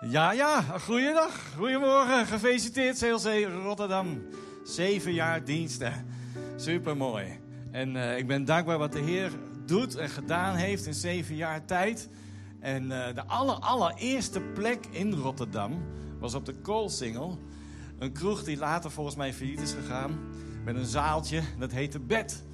Ja, ja, goeiedag, goedemorgen, gefeliciteerd CLC Rotterdam. Zeven jaar diensten, supermooi. En uh, ik ben dankbaar wat de Heer doet en gedaan heeft in zeven jaar tijd. En uh, de aller, allereerste plek in Rotterdam was op de Koolsingel. Een kroeg die later volgens mij failliet is gegaan. Met een zaaltje, dat heette Bed.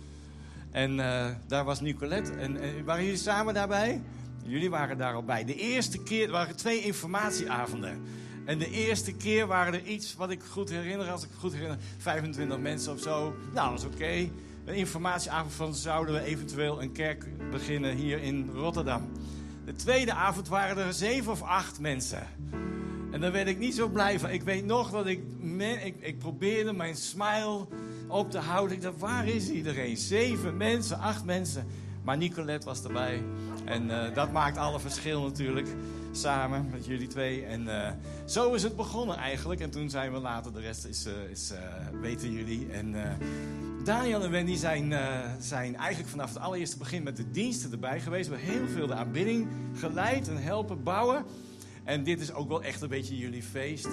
En uh, daar was Nicolette. En waren jullie samen daarbij? Jullie waren daar al bij. De eerste keer, er waren twee informatieavonden. En de eerste keer waren er iets, wat ik goed herinner, als ik goed herinner, 25 mensen of zo. Nou, dat is oké. Een informatieavond van zouden we eventueel een kerk beginnen hier in Rotterdam. De tweede avond waren er zeven of acht mensen. En daar werd ik niet zo blij van. Ik weet nog dat ik, ik, ik probeerde mijn smile op te houden. Ik dacht, waar is iedereen? Zeven mensen, acht mensen. Maar Nicolette was erbij. En uh, dat maakt alle verschil natuurlijk. Samen met jullie twee. En uh, zo is het begonnen eigenlijk. En toen zijn we later, de rest is, uh, is weten jullie. En Daniel en Wendy zijn, zijn eigenlijk vanaf het allereerste begin met de diensten erbij geweest. We hebben heel veel de aanbidding geleid en helpen bouwen. En dit is ook wel echt een beetje jullie feest.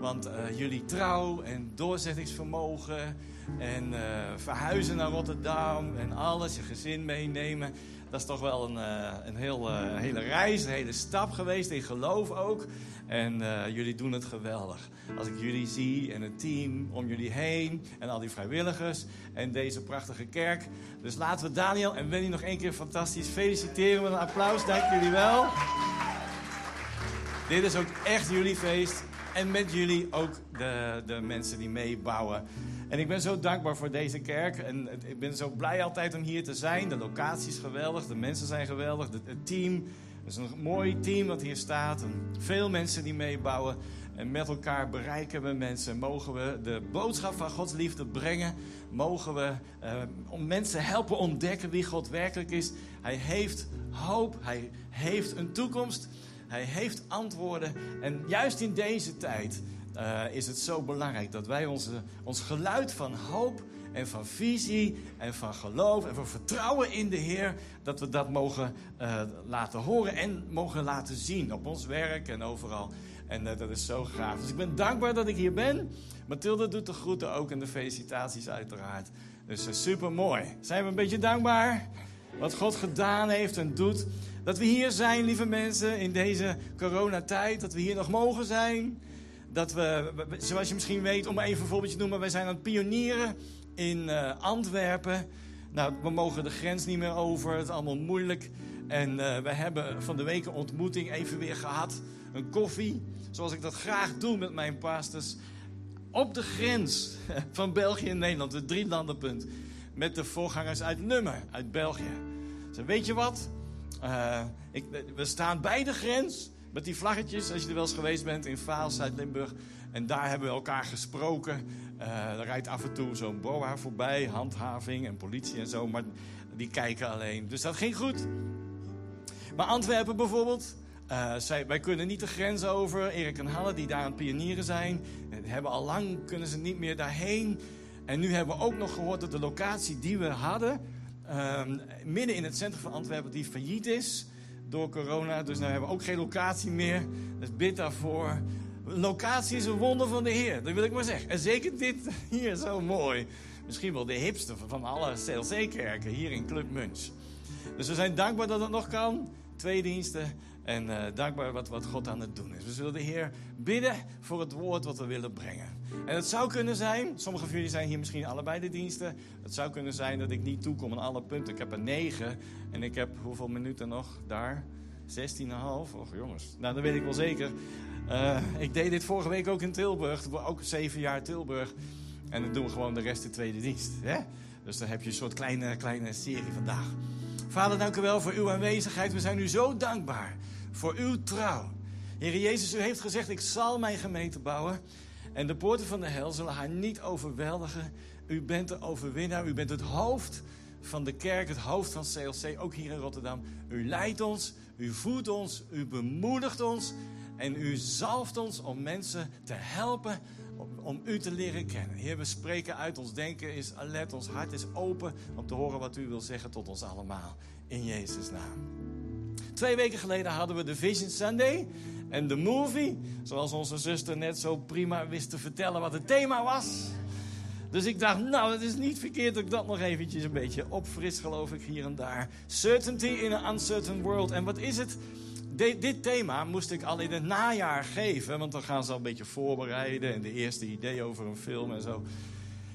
Want jullie trouw en doorzettingsvermogen en uh, verhuizen naar Rotterdam en alles, je gezin meenemen. Dat is toch wel een, uh, een heel, hele reis, een hele stap geweest in geloof ook. En jullie doen het geweldig. Als ik jullie zie en het team om jullie heen en al die vrijwilligers en deze prachtige kerk. Dus laten we Daniel en Wendy nog één keer fantastisch feliciteren met een applaus. Dank jullie wel. Dit is ook echt jullie feest. En met jullie ook de, de mensen die meebouwen. En ik ben zo dankbaar voor deze kerk. En ik ben zo blij altijd om hier te zijn. De locatie is geweldig, de mensen zijn geweldig, het team. Het is een mooi team dat hier staat. En veel mensen die meebouwen. En met elkaar bereiken we mensen. Mogen we de boodschap van Gods liefde brengen. Mogen we uh, om mensen helpen ontdekken wie God werkelijk is. Hij heeft hoop. Hij heeft een toekomst. Hij heeft antwoorden. En juist in deze tijd uh, is het zo belangrijk dat wij onze, ons geluid van hoop en van visie en van geloof en van vertrouwen in de Heer, dat we dat mogen uh, laten horen en mogen laten zien op ons werk en overal. En uh, dat is zo gaaf. Dus ik ben dankbaar dat ik hier ben. Mathilde doet de groeten ook en de felicitaties uiteraard. Dus super mooi. Zijn we een beetje dankbaar? Wat God gedaan heeft en doet. Dat we hier zijn, lieve mensen, in deze coronatijd. Dat we hier nog mogen zijn dat we, zoals je misschien weet, om even een voorbeeldje te noemen, wij zijn aan het pionieren in uh, Antwerpen. Nou, we mogen de grens niet meer over, het is allemaal moeilijk. En uh, we hebben van de week een ontmoeting even weer gehad. Een koffie, zoals ik dat graag doe met mijn pastors. Op de grens van België en Nederland, het drie landenpunt. Met de voorgangers uit Nummer, uit België. Dus weet je wat? Uh, ik, we staan bij de grens. Met die vlaggetjes, als je er wel eens geweest bent in Vaals, Zuid-Limburg. En daar hebben we elkaar gesproken. Uh, er rijdt af en toe zo'n boa voorbij, handhaving en politie en zo. Maar die kijken alleen. Dus dat ging goed. Maar Antwerpen bijvoorbeeld. Uh, zij, wij kunnen niet de grens over. Erik en Halle, die daar aan pionieren zijn, hebben al lang kunnen ze niet meer daarheen. En nu hebben we ook nog gehoord dat de locatie die we hadden, uh, midden in het centrum van Antwerpen, die failliet is door corona. Dus nu hebben we ook geen locatie meer. Dus bid daarvoor. Locatie is een wonder van de Heer, dat wil ik maar zeggen. En zeker dit hier, zo mooi. Misschien wel de hipste van alle CLC-kerken hier in Club Munch. Dus we zijn dankbaar dat het nog kan. Twee diensten. En uh, dankbaar wat, wat God aan het doen is. We zullen de Heer bidden voor het woord wat we willen brengen. En het zou kunnen zijn, sommigen van jullie zijn hier misschien allebei de diensten. Het zou kunnen zijn dat ik niet toekom aan alle punten. Ik heb er negen en ik heb hoeveel minuten nog daar? 16,5? Och jongens, nou dat weet ik wel zeker. Uh, ik deed dit vorige week ook in Tilburg. Ook zeven jaar Tilburg. En dan doen we gewoon de rest de tweede dienst. Hè? Dus dan heb je een soort kleine, kleine serie vandaag. Vader, dank u wel voor uw aanwezigheid. We zijn u zo dankbaar voor uw trouw. Heer Jezus, u heeft gezegd, ik zal mijn gemeente bouwen. En de poorten van de hel zullen haar niet overweldigen. U bent de overwinnaar, u bent het hoofd van de kerk, het hoofd van CLC, ook hier in Rotterdam. U leidt ons, u voedt ons, u bemoedigt ons. En u zalft ons om mensen te helpen om, u te leren kennen. Heer, we spreken uit, ons denken is alert, ons hart is open om te horen wat u wil zeggen tot ons allemaal. In Jezus' naam. Twee weken geleden hadden we de Vision Sunday. En de movie, zoals onze zuster net zo prima wist te vertellen wat het thema was. Dus ik dacht, nou, het is niet verkeerd dat ik dat nog eventjes een beetje opfris, geloof ik, hier en daar. Certainty in an uncertain world. En wat is het? dit thema moest ik al in het najaar geven, want dan gaan ze al een beetje voorbereiden en de eerste idee over een film en zo.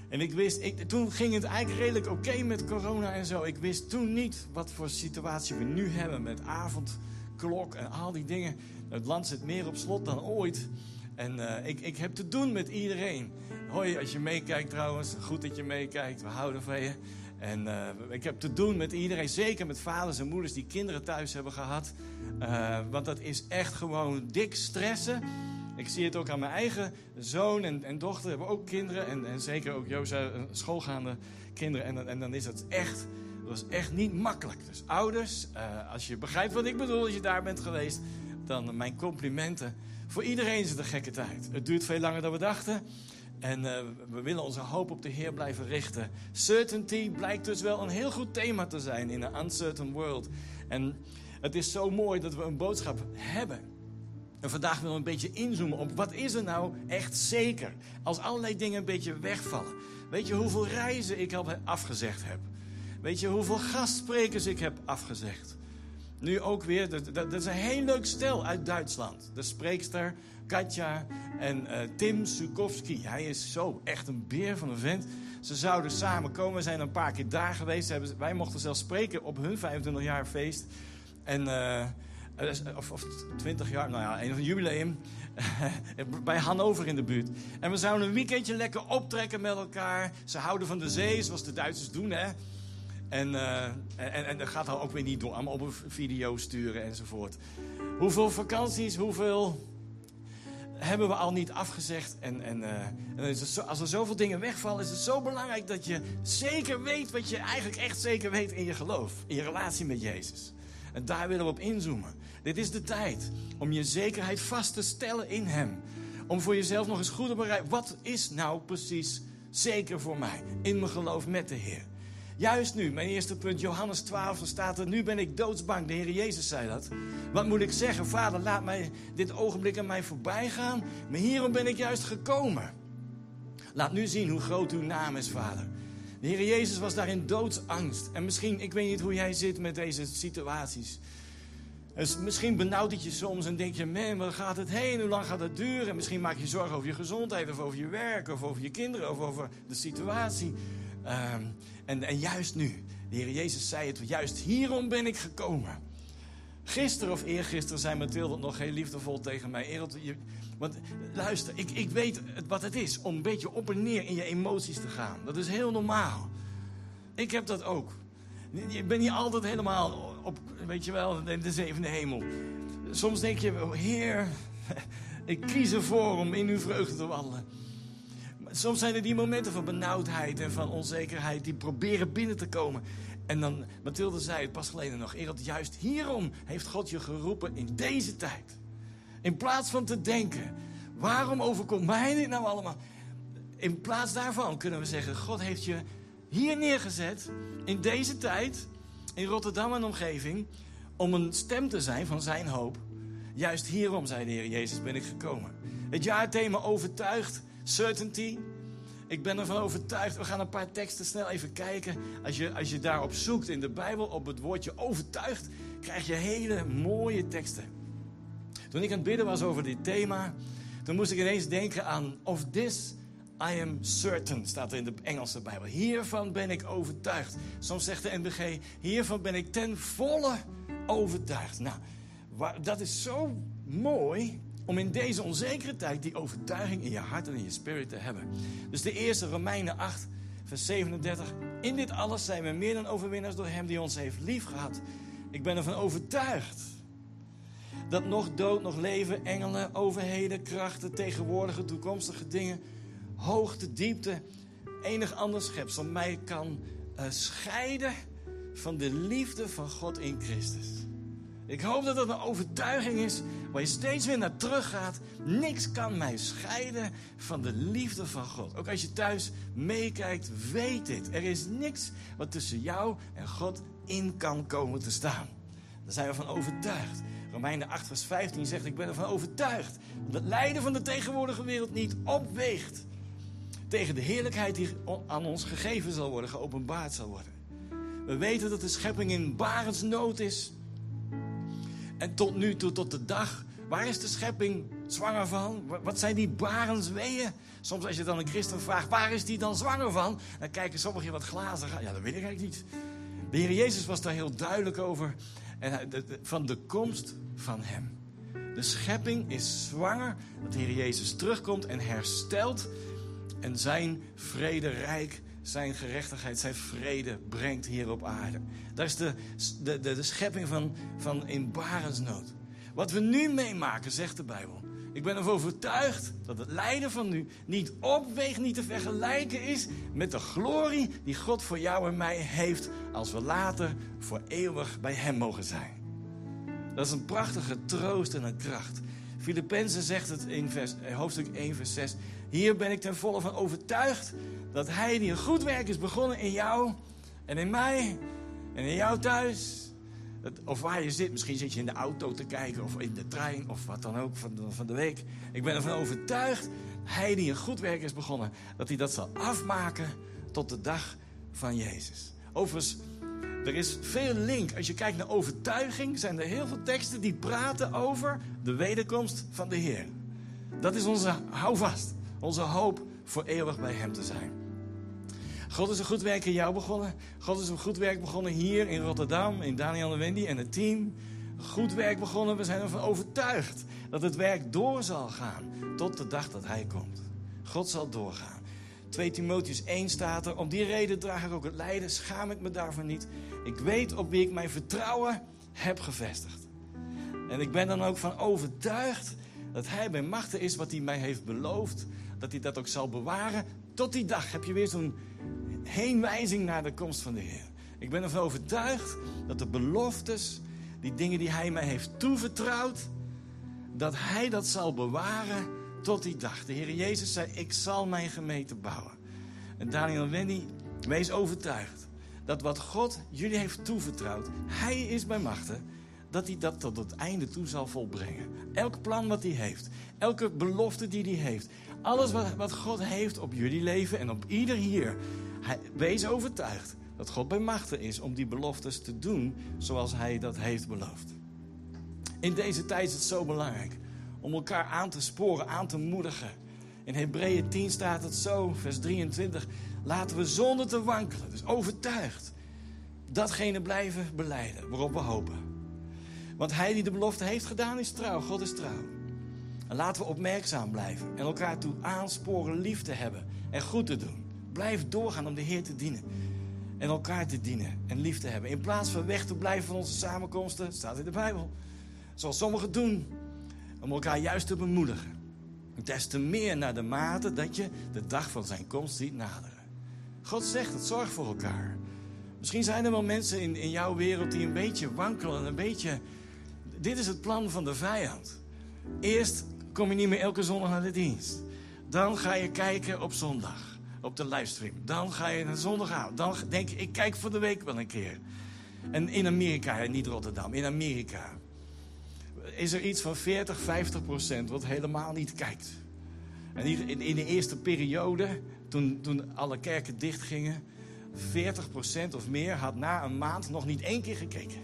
En ik wist, ik, toen ging het eigenlijk redelijk oké met corona en zo. Ik wist toen niet wat voor situatie we nu hebben met avondklok en al die dingen. Het land zit meer op slot dan ooit. En uh, ik, ik heb te doen met iedereen. Hoi, als je meekijkt trouwens. Goed dat je meekijkt. We houden van je. En uh, ik heb te doen met iedereen. Zeker met vaders en moeders die kinderen thuis hebben gehad. Uh, want dat is echt gewoon dik stressen. Ik zie het ook aan mijn eigen zoon en, en dochter. Hebben ook kinderen. En, en zeker ook Jozef, schoolgaande kinderen. En, en dan is het echt... Dat is echt niet makkelijk. Dus ouders, als je begrijpt wat ik bedoel, als je daar bent geweest, dan mijn complimenten. Voor iedereen is het een gekke tijd. Het duurt veel langer dan we dachten. En uh, we willen onze hoop op de Heer blijven richten. Certainty blijkt dus wel een heel goed thema te zijn in een uncertain world. En het is zo mooi dat we een boodschap hebben. En vandaag willen we een beetje inzoomen op wat is er nou echt zeker. Als allerlei dingen een beetje wegvallen. Weet je hoeveel reizen ik al afgezegd heb? Weet je hoeveel gastsprekers ik heb afgezegd? Nu ook weer, dat, dat, is een heel leuk stel uit Duitsland. De spreekster Katja en uh, Tim Sukowski. Hij is zo echt een beer van een vent. Ze zouden samen komen. Zijn een paar keer daar geweest. Wij mochten zelfs spreken op hun 25 jaar feest. En, uh, of, of 20 jaar, nou ja, een jubileum. bij Hannover in de buurt. En we zouden een weekendje lekker optrekken met elkaar. Ze houden van de zee, zoals de Duitsers doen, hè. En, uh, en, en dat gaat dan ook weer niet door. Allemaal op een video sturen enzovoort. Hoeveel vakanties, hoeveel hebben we al niet afgezegd. En, en, zo, als er zoveel dingen wegvallen, is het zo belangrijk dat je zeker weet wat je eigenlijk echt zeker weet in je geloof. In je relatie met Jezus. En daar willen we op inzoomen. Dit is de tijd om je zekerheid vast te stellen in Hem. Om voor jezelf nog eens goed te bereiken. Wat is nou precies zeker voor mij in mijn geloof met de Heer? Juist nu, mijn eerste punt, Johannes 12, staat er: Nu ben ik doodsbang. De Heer Jezus zei dat. Wat moet ik zeggen? Vader, laat mij dit ogenblik aan mij voorbij gaan. Maar hierom ben ik juist gekomen. Laat nu zien hoe groot uw naam is, Vader. De Heer Jezus was daar in doodsangst. En misschien, ik weet niet hoe jij zit met deze situaties. Dus misschien benauwt het je soms en denk je, man, waar gaat het heen? Hoe lang gaat het duren? Misschien maak je zorgen over je gezondheid of over je werk of over je kinderen of over de situatie. Um, en, en juist nu, de Heer Jezus zei het, juist hierom ben ik gekomen. Gisteren of eergisteren zei Mathilde nog heel liefdevol tegen mij. Je, want luister, ik, ik weet wat het is om een beetje op en neer in je emoties te gaan. Dat is heel normaal. Ik heb dat ook. Ik ben niet altijd helemaal op, weet je wel, de zevende hemel. Soms denk je, Heer, ik kies ervoor om in uw vreugde te wandelen soms zijn er die momenten van benauwdheid en van onzekerheid die proberen binnen te komen. En dan, Mathilde zei het pas geleden nog, Ereld, juist hierom heeft God je geroepen in deze tijd. In plaats van te denken, waarom overkomt mij dit nou allemaal? In plaats daarvan kunnen we zeggen, God heeft je hier neergezet, in deze tijd, in Rotterdam en omgeving, om een stem te zijn van zijn hoop. Juist hierom, zei de Heer Jezus, ben ik gekomen. Het jaarthema overtuigd Certainty. Ik ben ervan overtuigd. We gaan een paar teksten snel even kijken. Als je, als je daarop zoekt in de Bijbel, op het woordje overtuigd, krijg je hele mooie teksten. Toen ik aan het bidden was over dit thema, toen moest ik ineens denken aan of this I am certain, staat er in de Engelse Bijbel. Hiervan ben ik overtuigd. Soms zegt de NBG, hiervan ben ik ten volle overtuigd. Nou, dat is zo mooi om in deze onzekere tijd die overtuiging in je hart en in je spirit te hebben. Dus de eerste Romeinen 8, vers 37. In dit alles zijn we meer dan overwinnaars door Hem die ons heeft lief gehad. Ik ben ervan overtuigd dat nog dood, nog leven, engelen, overheden, krachten, tegenwoordige, toekomstige dingen, hoogte, diepte, enig ander schepsel mij kan uh, scheiden van de liefde van God in Christus. Ik hoop dat dat een overtuiging is waar je steeds weer naar terug gaat. Niks kan mij scheiden van de liefde van God. Ook als je thuis meekijkt, weet dit. Er is niks wat tussen jou en God in kan komen te staan. Daar zijn we van overtuigd. Romeinen 8, vers 15 zegt: Ik ben ervan overtuigd dat het lijden van de tegenwoordige wereld niet opweegt tegen de heerlijkheid die aan ons gegeven zal worden, geopenbaard zal worden. We weten dat de schepping in barensnood is. En tot nu toe, tot de dag, waar is de schepping zwanger van? Wat zijn die barensweeën? Soms als je dan een christen vraagt, waar is die dan zwanger van? Dan kijken sommigen wat glazen. Ja, dat weet ik eigenlijk niet. De Heer Jezus was daar heel duidelijk over. En van de komst van Hem. De schepping is zwanger dat de Heer Jezus terugkomt en herstelt. En zijn vrederijk, zijn gerechtigheid, zijn vrede brengt hier op aarde. Dat is de, de, de, schepping van, van in barensnood. Wat we nu meemaken, zegt de Bijbel. Ik ben ervan overtuigd dat het lijden van nu niet opweegt, niet te vergelijken is met de glorie die God voor jou en mij heeft als we later voor eeuwig bij Hem mogen zijn. Dat is een prachtige troost en een kracht. Filippenzen zegt het in vers, hoofdstuk 1, vers 6. Hier ben ik ten volle van overtuigd dat Hij die een goed werk is begonnen in jou en in mij en in jou thuis of waar je zit. Misschien zit je in de auto te kijken of in de trein of wat dan ook van de, van de week. Ik ben ervan overtuigd, hij die een goed werk is begonnen, dat hij dat zal afmaken tot de dag van Jezus. Overigens, er is veel link. Als je kijkt naar overtuiging, zijn er heel veel teksten die praten over de wederkomst van de Heer. Dat is onze houvast, onze hoop voor eeuwig bij Hem te zijn. God is een goed werk in jou begonnen. God is een goed werk begonnen hier in Rotterdam, in Daniel en Wendy en het team. Goed werk begonnen. We zijn ervan overtuigd dat het werk door zal gaan tot de dag dat Hij komt. God zal doorgaan. 2 Timotheus 1 staat er. Om die reden draag ik ook het lijden. Schaam ik me daarvoor niet. Ik weet op wie ik mijn vertrouwen heb gevestigd. En ik ben dan ook van overtuigd dat Hij bij machten is wat Hij mij heeft beloofd. Dat Hij dat ook zal bewaren. Tot die dag heb je weer zo'n heenwijzing naar de komst van de Heer. Ik ben ervan overtuigd dat de beloftes, die dingen die Hij mij heeft toevertrouwd, dat Hij dat zal bewaren tot die dag. De Heer Jezus zei, ik zal mijn gemeente bouwen. En Daniel en Wendy, wees overtuigd dat wat God jullie heeft toevertrouwd, Hij is bij machten, dat hij dat tot het einde toe zal volbrengen. Elk plan wat hij heeft, elke belofte die hij heeft, alles wat, God heeft op jullie leven en op ieder hier, hij, wees overtuigd dat God bij machten is om die beloftes te doen zoals Hij dat heeft beloofd. In deze tijd is het zo belangrijk om elkaar aan te sporen, aan te moedigen. In Hebreeën 10 staat het zo, vers 23. Laten we zonder te wankelen, dus overtuigd, datgene blijven beleiden waarop we hopen. Want hij die de belofte heeft gedaan is trouw, God is trouw. En laten we opmerkzaam blijven en elkaar toe aansporen lief te hebben en goed te doen. Blijf doorgaan om de Heer te dienen. En elkaar te dienen en lief te hebben. In plaats van weg te blijven van onze samenkomsten, staat in de Bijbel. Zoals sommigen doen. Om elkaar juist te bemoedigen. Des te meer naar de mate dat je de dag van zijn komst ziet naderen. God zegt het, zorg voor elkaar. Misschien zijn er wel mensen in, in jouw wereld die een beetje wankelen. Een beetje... Dit is het plan van de vijand. Eerst kom je niet meer elke zondag naar de dienst. Dan ga je kijken op zondag op de livestream. Dan ga je naar zondagavond. Dan denk je, ik kijk voor de week wel een keer. En in Amerika, niet Rotterdam, in Amerika is er iets van 40, 50 procent wat helemaal niet kijkt. En in, de eerste periode, toen, toen alle kerken dichtgingen, 40 procent of meer had na een maand nog niet één keer gekeken.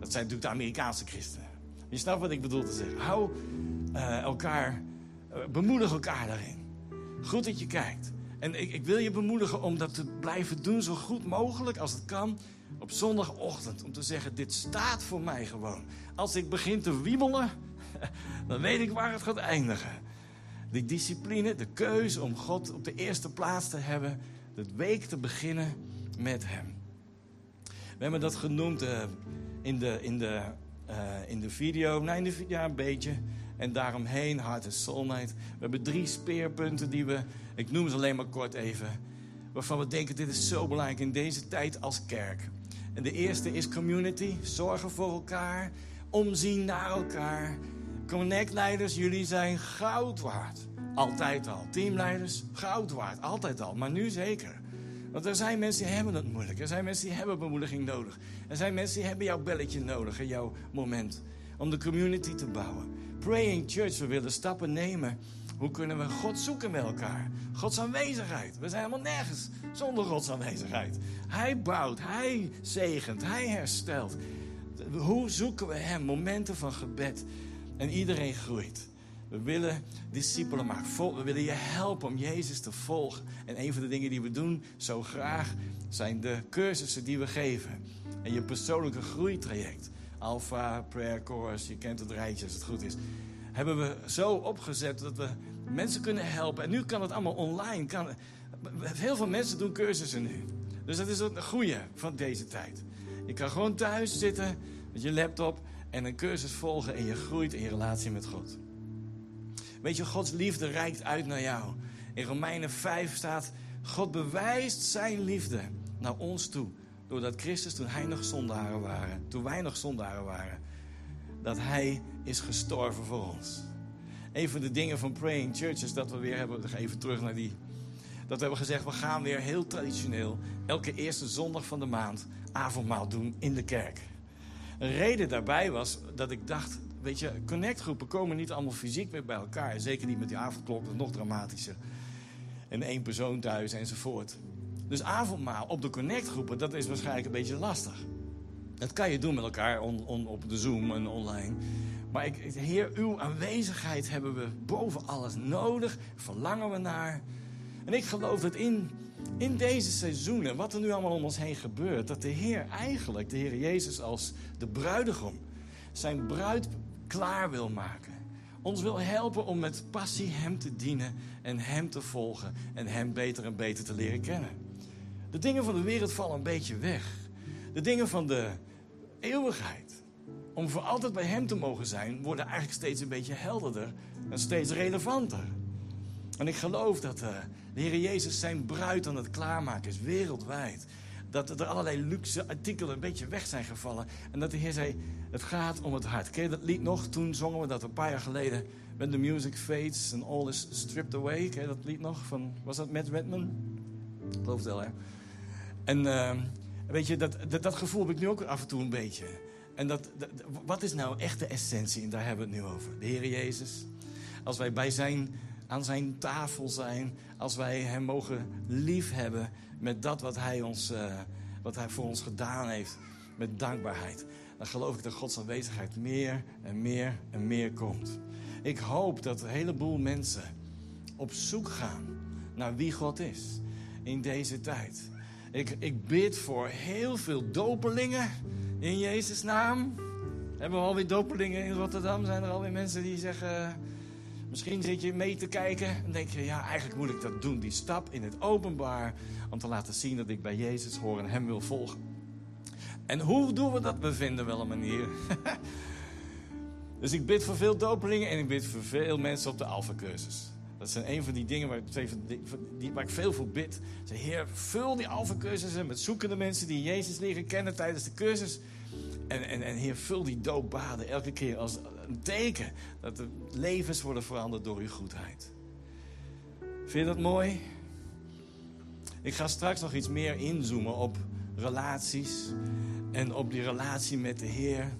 Dat zijn natuurlijk de Amerikaanse christenen. Je snapt wat ik bedoel te zeggen. Hou uh, elkaar, uh, bemoedig elkaar daarin. Goed dat je kijkt. En ik, ik, wil je bemoedigen om dat te blijven doen zo goed mogelijk als het kan op zondagochtend. Om te zeggen, dit staat voor mij gewoon. Als ik begin te wiebelen, dan weet ik waar het gaat eindigen. Die discipline, de keuze om God op de eerste plaats te hebben. De week te beginnen met Hem. We hebben dat genoemd uh, in, de, in, de, in de video. Nee, in de, ja, een beetje. En daaromheen hart en soulmate. We hebben drie speerpunten die we, ik noem ze alleen maar kort even, waarvan we denken dit is zo belangrijk in deze tijd als kerk. En de eerste is community, zorgen voor elkaar, omzien naar elkaar. Connect-leiders, jullie zijn goud waard. Altijd al. Teamleiders, goud waard. Altijd al. Maar nu zeker. Want er zijn mensen die hebben het moeilijk. Er zijn mensen die hebben bemoediging nodig. Er zijn mensen die hebben jouw belletje nodig in jouw moment om de community te bouwen. Praying Church, we willen stappen nemen. Hoe kunnen we God zoeken met elkaar? Gods aanwezigheid. We zijn helemaal nergens zonder Gods aanwezigheid. Hij bouwt, hij zegent, hij herstelt. Hoe zoeken we Hem? Momenten van gebed. En iedereen groeit. We willen discipelen maken. We willen je helpen om Jezus te volgen. En een van de dingen die we doen zo graag zijn de cursussen die we geven. En je persoonlijke groeitraject. Alpha, Prayer Course, je kent het rijtje als het goed is. Hebben we zo opgezet dat we mensen kunnen helpen. En nu kan het allemaal online. Kan, heel veel mensen doen cursussen nu. Dus dat is het goede van deze tijd. Je kan gewoon thuis zitten met je laptop en een cursus volgen en je groeit in je relatie met God. Weet je, Gods liefde reikt uit naar jou. In Romeinen 5 staat: God bewijst zijn liefde naar ons toe. Doordat Christus, toen hij nog zondaren waren, toen wij nog zondaren waren, dat hij is gestorven voor ons. Een van de dingen van Praying Church is dat we weer hebben, even terug naar die. Dat we hebben gezegd, we gaan weer heel traditioneel elke eerste zondag van de maand avondmaal doen in de kerk. Een reden daarbij was dat ik dacht, weet je, connectgroepen komen niet allemaal fysiek meer bij elkaar. Zeker niet met die avondklok, dat is nog dramatischer. En één persoon thuis enzovoort. Dus avondmaal op de connectgroepen, dat is waarschijnlijk een beetje lastig. Dat kan je doen met elkaar op de Zoom en online. Maar ik, Heer, uw aanwezigheid hebben we boven alles nodig. Verlangen we naar. En ik geloof dat in, in deze seizoenen, wat er nu allemaal om ons heen gebeurt, dat de Heer eigenlijk, de Heer Jezus als de bruidegom, zijn bruid klaar wil maken. Ons wil helpen om met passie Hem te dienen en Hem te volgen en Hem beter en beter te leren kennen. De dingen van de wereld vallen een beetje weg. De dingen van de eeuwigheid, om voor altijd bij Hem te mogen zijn, worden eigenlijk steeds een beetje helderder en steeds relevanter. En ik geloof dat uh, de Heer Jezus zijn bruid aan het klaarmaken is, wereldwijd. Dat er allerlei luxe artikelen een beetje weg zijn gevallen. En dat de Heer zei, het gaat om het hart. Ken je dat lied nog? Toen zongen we dat een paar jaar geleden. When the music fades and all is stripped away. Ken je dat lied nog? Van, was dat Matt Redman? Ik geloof het wel, hè? En uh, weet je, dat, dat, gevoel heb ik nu ook af en toe een beetje. En dat, wat is nou echt de essentie? En daar hebben we het nu over. De Heer Jezus. Als wij bij zijn, aan zijn tafel zijn. Als wij hem mogen liefhebben met dat wat hij, ons, uh, wat hij voor ons gedaan heeft. Met dankbaarheid. Dan geloof ik dat Gods aanwezigheid meer en meer en meer komt. Ik hoop dat een heleboel mensen op zoek gaan naar wie God is in deze tijd. Ik, ik bid voor heel veel dopelingen in Jezus' naam. Hebben we alweer dopelingen in Rotterdam? Zijn er alweer mensen die zeggen... Misschien zit je mee te kijken en denk je... ja, eigenlijk moet ik dat doen. Die stap in het openbaar om te laten zien dat ik bij Jezus hoor en hem wil volgen. En hoe doen we dat? We vinden wel een manier. dus ik bid voor veel dopelingen en ik bid voor veel mensen op de Alpha-cursus. Dat zijn een van die dingen waar ik, waar ik veel voor bid. Zeg, Heer, vul die Alpha-cursussen met zoekende mensen die Jezus leren kennen tijdens de cursus. En, en, en Heer, vul die doopbaden elke keer als een teken dat de levens worden veranderd door uw goedheid. Vind je dat mooi? Ik ga straks nog iets meer inzoomen op relaties en op die relatie met de Heer.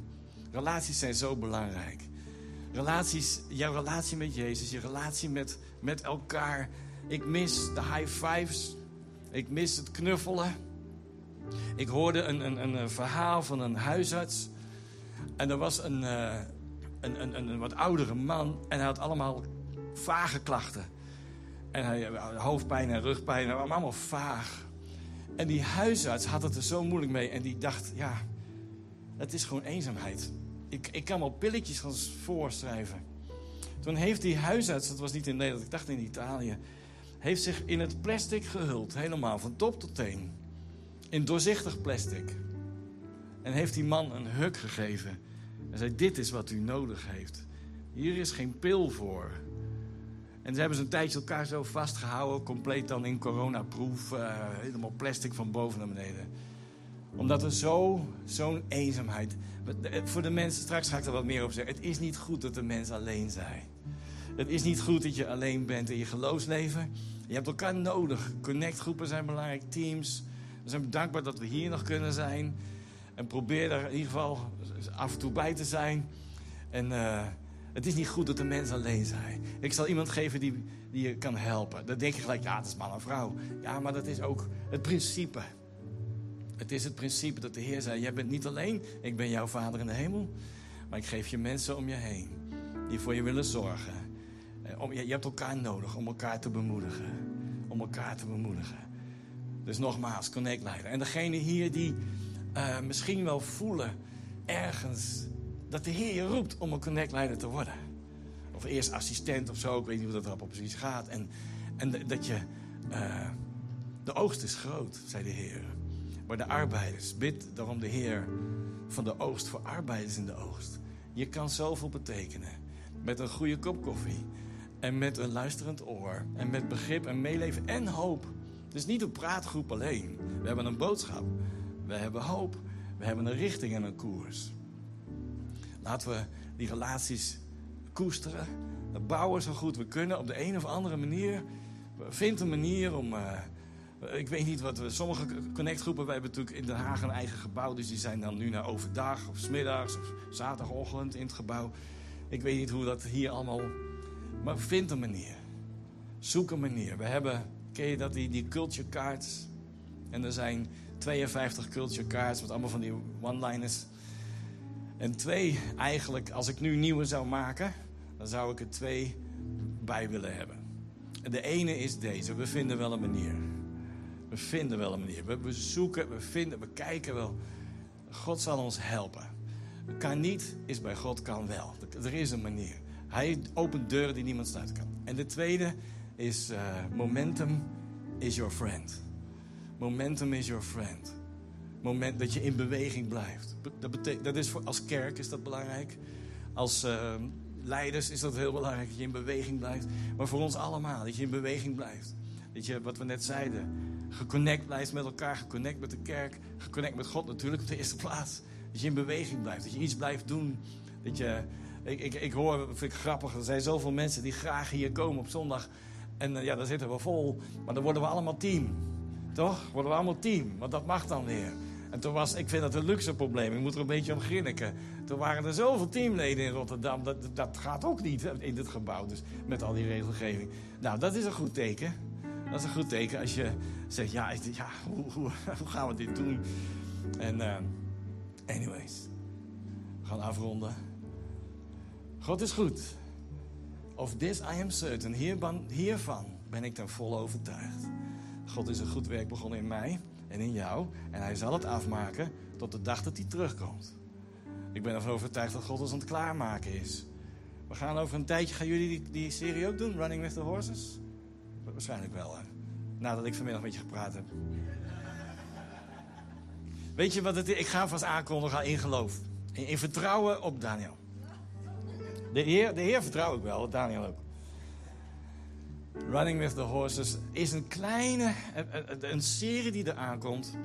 Relaties zijn zo belangrijk. Relaties, jouw relatie met Jezus, je relatie met, met elkaar. Ik mis de high fives. Ik mis het knuffelen. Ik hoorde een, een, een verhaal van een huisarts. En er was een, uh, een, een, een, wat oudere man. En hij had allemaal vage klachten. En hij had hoofdpijn en rugpijn. allemaal vaag. En die huisarts had het er zo moeilijk mee. En die dacht, ja, het is gewoon eenzaamheid. Ik, ik kan wel pilletjes gaan voorschrijven. Toen heeft die huisarts, dat was niet in Nederland, ik dacht in Italië... heeft zich in het plastic gehuld, helemaal, van top tot teen. In doorzichtig plastic. En heeft die man een huk gegeven. En zei, dit is wat u nodig heeft. Hier is geen pil voor. En ze hebben ze een tijdje elkaar zo vastgehouden, compleet dan in coronaproef, uh, helemaal plastic van boven naar beneden. Omdat er zo, zo'n eenzaamheid. Voor de mensen, straks ga ik er wat meer op zeggen. Het is niet goed dat de mensen alleen zijn. Het is niet goed dat je alleen bent in je geloofsleven. Je hebt elkaar nodig. Connectgroepen zijn belangrijk, teams. We zijn dankbaar dat we hier nog kunnen zijn. En probeer er in ieder geval af en toe bij te zijn. En uh, het is niet goed dat de mens alleen zijn. Ik zal iemand geven die, die je kan helpen. Dan denk je gelijk, ja, dat is man en vrouw. Ja, maar dat is ook het principe. Het is het principe dat de Heer zei: Jij bent niet alleen, ik ben jouw vader in de hemel. Maar ik geef je mensen om je heen die voor je willen zorgen. Eh, je hebt elkaar nodig om elkaar te bemoedigen. Om elkaar te bemoedigen. Dus nogmaals, Connect Leider. En degene hier die uh, misschien wel voelen ergens dat de Heer je roept om een Connect Leider te worden. Of eerst assistent of zo, ik weet niet hoe dat erop precies gaat. En, en dat je, uh, de oogst is groot, zei de Heer. Maar de arbeiders, bid daarom de Heer van de oogst voor arbeiders in de oogst. Je kan zoveel betekenen. Met een goede kop koffie. En met een luisterend oor. En met begrip en meeleven en hoop. Dus niet een praatgroep alleen. We hebben een boodschap. We hebben hoop. We hebben een richting en een koers. Laten we die relaties koesteren. Bouwen zo goed we kunnen op de een of andere manier. Vind een manier om. Uh, ik weet niet wat we. Sommige connectgroepen, wij hebben natuurlijk in Den Haag een eigen gebouw. Dus die zijn dan nu naar overdag of smiddags of zaterdagochtend in het gebouw. Ik weet niet hoe dat hier allemaal. Maar vind een manier. Zoek een manier. We hebben, ken je dat, die, die culture cards. En er zijn 52 culture cards met allemaal van die one-liners. En twee, eigenlijk, als ik nu nieuwe zou maken, dan zou ik er twee bij willen hebben. En de ene is deze: we vinden wel een manier. We vinden wel een manier. We, zoeken, we vinden, we kijken wel. God zal ons helpen. Kan niet, is bij God kan wel. Er is een manier. Hij opent deuren die niemand sluiten kan. En de tweede is uh, momentum is your friend. Momentum is your friend. Moment dat je in beweging blijft. Dat, betekent, dat is voor, als kerk is dat belangrijk. Als uh, leiders is dat heel belangrijk dat je in beweging blijft. Maar voor ons allemaal, dat je in beweging blijft. Dat je, wat we net zeiden, geconnect blijft met elkaar, geconnect met de kerk, geconnect met God natuurlijk op de eerste plaats. Dat je in beweging blijft, dat je iets blijft doen. Dat je, ik, ik, ik hoor, vind ik grappig, er zijn zoveel mensen die graag hier komen op zondag. En uh, ja, daar zitten we vol, maar dan worden we allemaal team. Toch? Worden we allemaal team, want dat mag dan weer. En toen was, ik vind dat een luxe probleem, ik moet er een beetje om grinniken. Toen waren er zoveel teamleden in Rotterdam, dat, dat gaat ook niet in dit gebouw, dus met al die regelgeving. Nou, dat is een goed teken. Dat is een goed teken als je zegt, ja, ja hoe, gaan we dit doen? En uh, anyways, we gaan afronden. God is goed. Of this I am certain. Hiervan, hiervan ben ik ten volle overtuigd. God is een goed werk begonnen in mij en in jou. En hij zal het afmaken tot de dag dat hij terugkomt. Ik ben ervan overtuigd dat God ons aan het klaarmaken is. We gaan over een tijdje, gaan jullie die, die serie ook doen? Running with the Horses? Waarschijnlijk wel, hè? Nadat ik vanmiddag met je gepraat heb. Weet je wat het is? Ik ga vast aankondigen in geloof. In, vertrouwen op Daniel. De Heer, de Heer vertrouw ik wel, Daniel ook. Running with the Horses is een kleine, een, serie die er aankomt.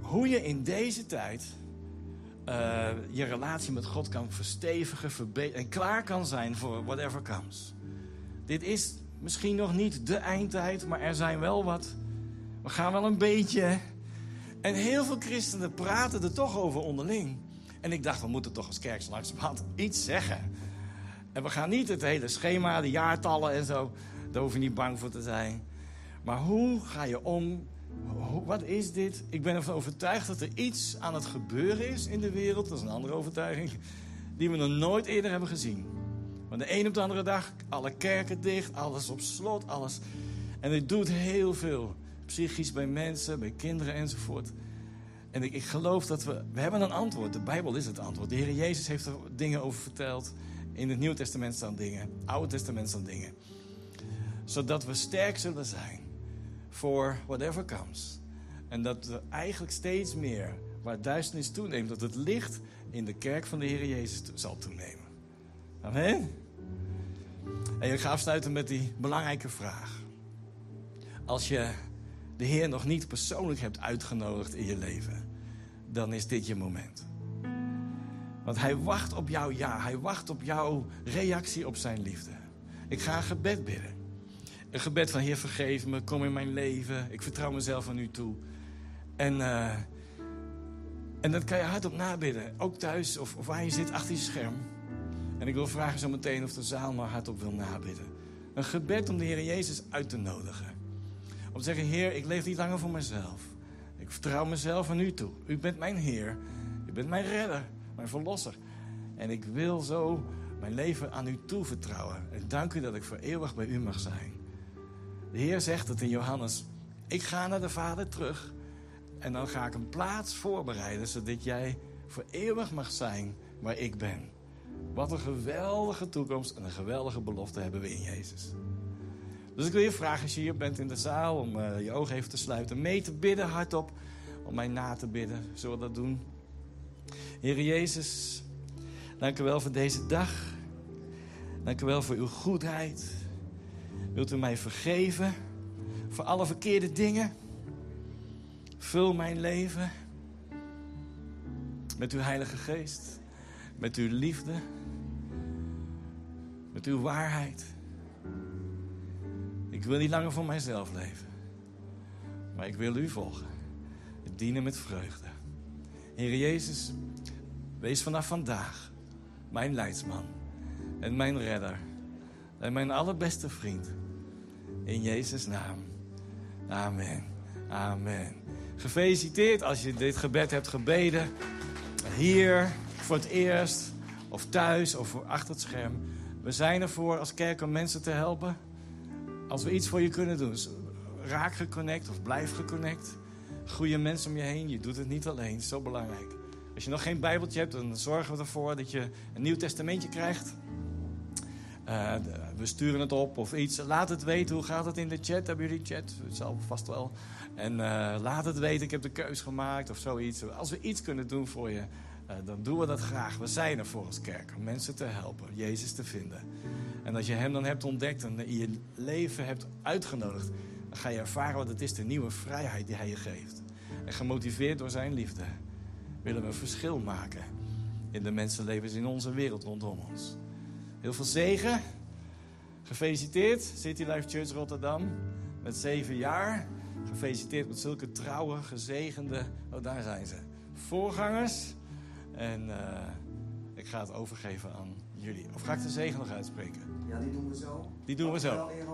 Hoe je in deze tijd uh, je relatie met God kan verstevigen, verbeteren en klaar kan zijn voor whatever comes. Dit is misschien nog niet de eindtijd, maar er zijn wel wat. We gaan wel een beetje. En heel veel christenen praten er toch over onderling. En ik dacht, we moeten toch als kerk langzamerhand iets zeggen. En we gaan niet het hele schema, de jaartallen en zo. Daar hoef je niet bang voor te zijn. Maar hoe ga je om? Wat is dit? Ik ben ervan overtuigd dat er iets aan het gebeuren is in de wereld. Dat is een andere overtuiging. Die we nog nooit eerder hebben gezien. Maar de een op de andere dag, alle kerken dicht, alles op slot, alles. En dit doet heel veel. Psychisch bij mensen, bij kinderen enzovoort. En ik, ik geloof dat we... We hebben een antwoord. De Bijbel is het antwoord. De Heer Jezus heeft er dingen over verteld. In het Nieuwe Testament staan dingen. Oude Testament staan dingen. Zodat we sterk zullen zijn. Voor whatever comes. En dat we eigenlijk steeds meer, waar duisternis toeneemt, dat het licht in de kerk van de Heer Jezus zal toenemen. Amen. En ik ga afsluiten met die belangrijke vraag. Als je de Heer nog niet persoonlijk hebt uitgenodigd in je leven, dan is dit je moment. Want Hij wacht op jouw ja, Hij wacht op jouw reactie op Zijn liefde. Ik ga een gebed bidden. Een gebed van Heer, vergeef me, kom in mijn leven, ik vertrouw mezelf aan U toe. En, uh, en dat kan je hardop nabidden, ook thuis of, of waar je zit achter je scherm. En ik wil vragen zo meteen of de zaal maar hardop wil nabidden. Een gebed om de Heer Jezus uit te nodigen. Om te zeggen, Heer, ik leef niet langer voor mezelf. Ik vertrouw mezelf aan u toe. U bent mijn Heer. U bent mijn redder, mijn verlosser. En ik wil zo mijn leven aan u toevertrouwen. En dank u dat ik voor eeuwig bij u mag zijn. De Heer zegt het in Johannes. Ik ga naar de Vader terug. En dan ga ik een plaats voorbereiden, zodat jij voor eeuwig mag zijn waar ik ben. Wat een geweldige toekomst en een geweldige belofte hebben we in Jezus. Dus ik wil je vragen, als je hier bent in de zaal, om uh, je ogen even te sluiten, mee te bidden hardop, om mij na te bidden. Zullen we dat doen? Heer Jezus, dank u wel voor deze dag. Dank u wel voor uw goedheid. Wilt u mij vergeven voor alle verkeerde dingen? Vul mijn leven met uw Heilige Geest, met uw liefde, met uw waarheid. Ik wil niet langer voor mijzelf leven, maar ik wil u volgen. Dienen met vreugde. Heer Jezus, wees vanaf vandaag mijn leidsman en mijn redder en mijn allerbeste vriend. In Jezus' naam. Amen. Amen. Gefeliciteerd als je dit gebed hebt gebeden. Hier voor het eerst, of thuis, of achter het scherm. We zijn ervoor als kerk om mensen te helpen. Als we iets voor je kunnen doen. Raak geconnect of blijf geconnect. Goede mensen om je heen. Je doet het niet alleen. Zo belangrijk. Als je nog geen Bijbeltje hebt, dan zorgen we ervoor dat je een nieuw testamentje krijgt. Uh, we sturen het op of iets. Laat het weten. Hoe gaat het in de chat? Hebben jullie chat? Zal vast wel. En uh, laat het weten. Ik heb de keus gemaakt of zoiets. Als we iets kunnen doen voor je, dan doen we dat graag. We zijn er voor als kerk om mensen te helpen, Jezus te vinden. En als je Hem dan hebt ontdekt en je leven hebt uitgenodigd, dan ga je ervaren wat het is, de nieuwe vrijheid die Hij je geeft. En gemotiveerd door Zijn liefde willen we een verschil maken in de mensenlevens in onze wereld rondom ons. Heel veel zegen. Gefeliciteerd, City Life Church Rotterdam. Met zeven jaar. Gefeliciteerd met zulke trouwe, gezegende. Oh, daar zijn ze. Voorgangers. En uh, ik ga het overgeven aan jullie. Of ga ik de zegen nog uitspreken? Ja, die doen we zo. Die doen we zo.